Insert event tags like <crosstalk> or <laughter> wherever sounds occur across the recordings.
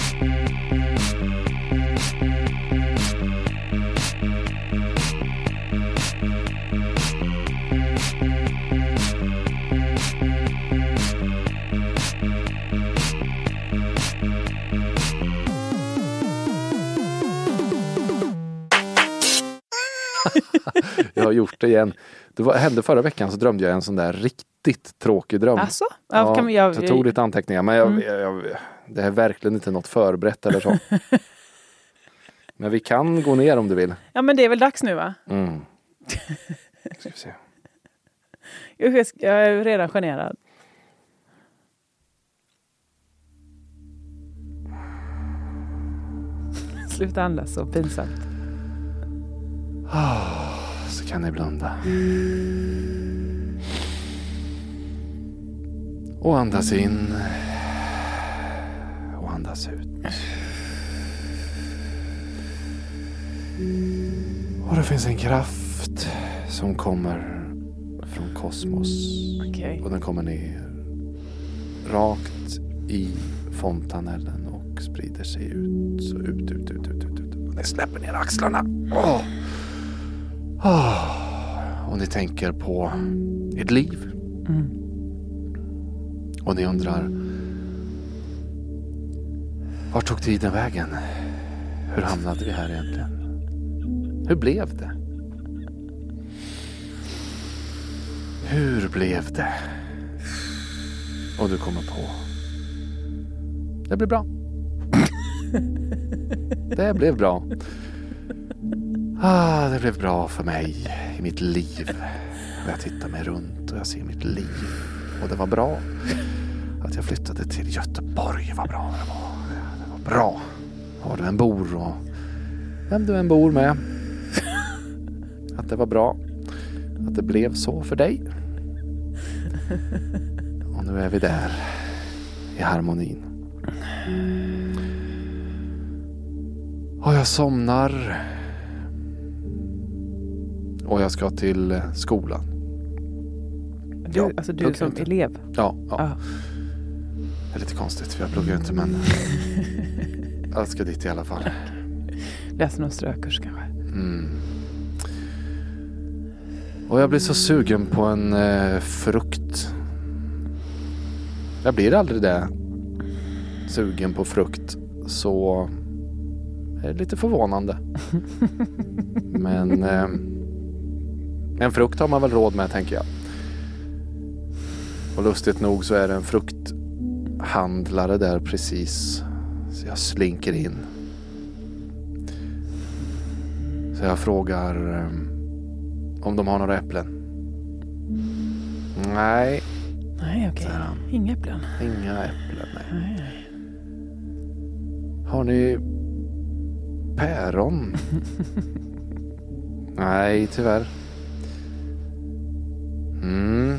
you <laughs> Jag har gjort det igen. Det var, hände förra veckan så drömde jag en sån där riktigt tråkig dröm. Alltså? Ja, kan vi, jag, jag tog lite anteckningar men jag, Mm. jag, det är verkligen inte något förberett eller så. <laughs> men vi kan gå ner om du vill. ja men det är väl dags nu va? Mm. <laughs> Ska vi se. Jag är- jag är redan generad. Sluta andas så pinsamt. Så kan ni blunda. Och andas in. Och andas ut. Och det finns en kraft som kommer från kosmos. Okej. Och den kommer ner rakt i fontanellen och sprider sig ut. Så ut, ut, ut, ut, ut. ut. Och ni släpper ner axlarna. Åh. Åh. Och ni tänker på ert liv. Mm. Och ni undrar. Vart tog tiden vägen? Hur hamnade vi här egentligen? Hur blev det? Hur blev det? Och du kommer på. Det blev bra. <laughs> Det blev bra. Ah, det blev bra för mig i mitt liv. Och jag tittar mig runt och jag ser mitt liv. Och det var bra att jag flyttade till Göteborg. Vad bra det var. Det var bra. Var du än bor och vem du än bor med. Att det var bra. Att det blev så för dig. Och nu är vi där. I harmonin. Och jag somnar. Och jag ska till eh, skolan. Du, Ja, alltså du som inte. elev. Ja, ja. Det är lite konstigt för jag pluggar inte men <laughs> jag ska dit i alla fall. Läser någon strökurs kanske. Mm. Och jag blir så sugen på en eh, frukt. Jag blir aldrig det. Sugen på frukt. Så är det lite förvånande. <laughs> Men eh, en frukt har man väl råd med tänker jag. Och lustigt nog så är det en frukthandlare där precis. Så jag slinker in. Så jag frågar eh, om de har några äpplen. Nej, Nej okej. han. Inga äpplen. Inga äpplen. Nej. Nej, nej. Har ni päron? <laughs> nej, tyvärr. Mm.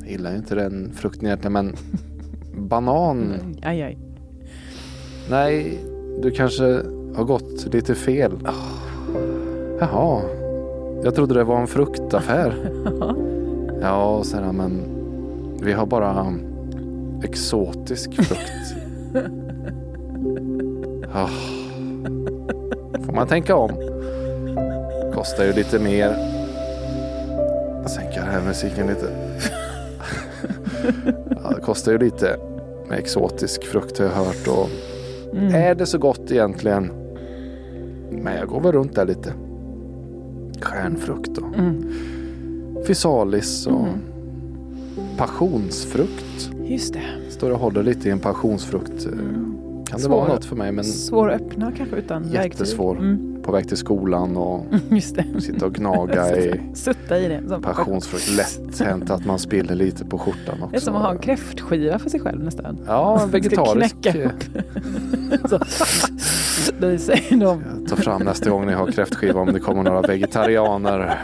Jag gillar ju inte den frukten egentligen, men banan. <laughs> Aj, aj. Nej, du kanske har gått lite fel. Jaha, jag trodde det var en fruktaffär. <laughs> Ja, säger han, men vi har bara exotisk frukt. <laughs> Ah, får man tänka om. Kostar ju lite mer. Den här musiken lite. Ja, det kostar ju lite med exotisk frukt har jag hört. Och Mm. är det så gott egentligen? Men jag går väl runt där lite. Stjärnfrukt och Mm. fysalis och Mm. passionsfrukt. Just det. Står och håller lite i en passionsfrukt. Mm. Kan det Svår. vara något för mig men Svår att öppna kanske utan Jättesvår. verktyg. Mm. På väg till skolan och <laughs> sitta och gnaga <laughs> i Sutta i det. Passionsfrukt. Lätt hänt att man spiller lite på skjortan också. det är som att ha en kräftskiva för sig själv nästan. Ja, vegetarisk. eh, <laughs> Så, det säger de. Tar fram nästa gång ni har kräftskiva om det kommer några vegetarianer.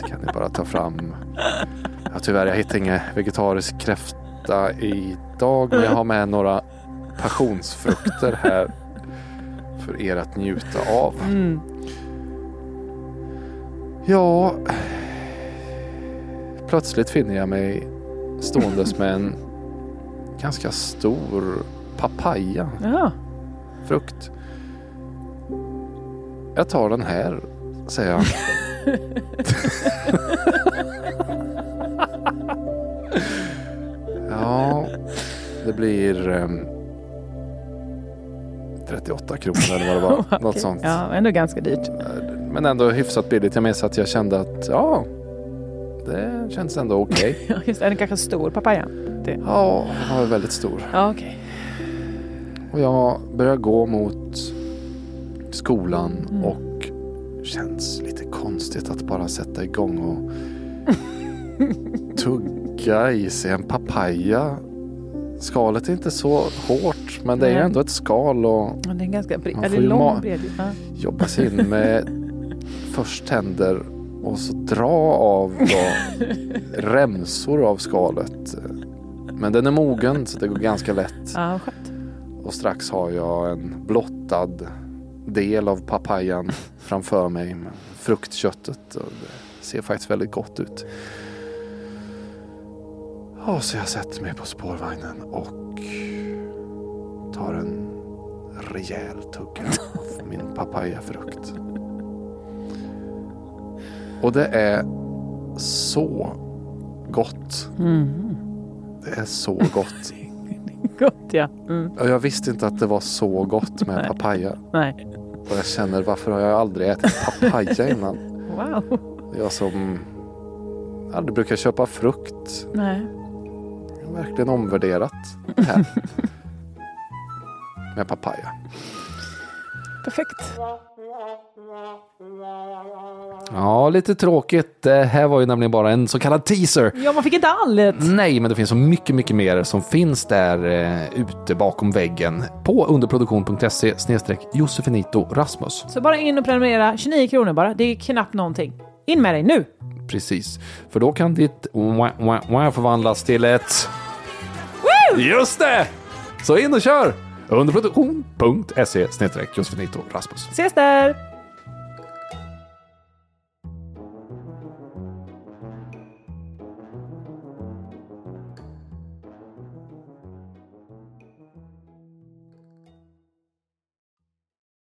Så kan ni bara ta fram. Ja, tyvärr, jag hittar ingen vegetarisk kräfta idag. Men jag har med några passionsfrukter här. För er att njuta av. Mm. Ja. Plötsligt finner jag mig ståendes med en ganska stor papaya, Jaha. frukt. Jag tar den här, säger han. <laughs> ja, det blir ehm, 38 kronor eller vad det var. <laughs> Något Okej. sånt. Ja, ändå ganska dyrt. Men ändå hyfsat billigt. Jag minns att jag kände att ja, det känns ändå okej. <laughs> Ja, just. Är den kanske stor papaya? Det. Ja, den var väldigt stor. Ja, okej. Och jag börjar gå mot skolan Mm. och känns lite konstigt att bara sätta igång och <laughs> tugga i sig en papaya. Skalet är inte så hårt men det är ändå ett skal och Ja, det är ganska bred. Man får ju lång bred? Ja. jobba sig in med <laughs> först tänder och så dra av då remsor av skalet. Men den är mogen så det går ganska lätt. ja. Och strax har jag en blottad del av papayan framför mig med fruktköttet. Och det ser faktiskt väldigt gott ut. Ja, så jag sätter mig på spårvagnen och tar en rejäl tugga av <laughs> min papayafrukt. Och det är så gott. Mm. Det är så gott. <laughs> Gott ja. Mm. Och jag visste inte att det var så gott med Nej. papaya. Nej. Och jag känner varför har jag aldrig ätit papaya innan? Wow. Jag som aldrig brukar köpa frukt. Nej. Jag har verkligen omvärderat det här. <laughs> Med papaya. Perfekt. Ja, lite tråkigt. Det här var ju nämligen bara en så kallad teaser. Ja, man fick inte allt. Nej, men det finns så mycket, mycket mer som finns där eh, ute bakom väggen på underproduktion.se Josefinito Rasmus. Så bara in och prenumerera. 29 kronor bara. Det är knappt någonting. In med dig nu. Precis, för då kan ditt wah, wah, wah förvandlas till ett... Just det! Så in och kör! Underproduktion.se Josefinito Rasmus. Ses där!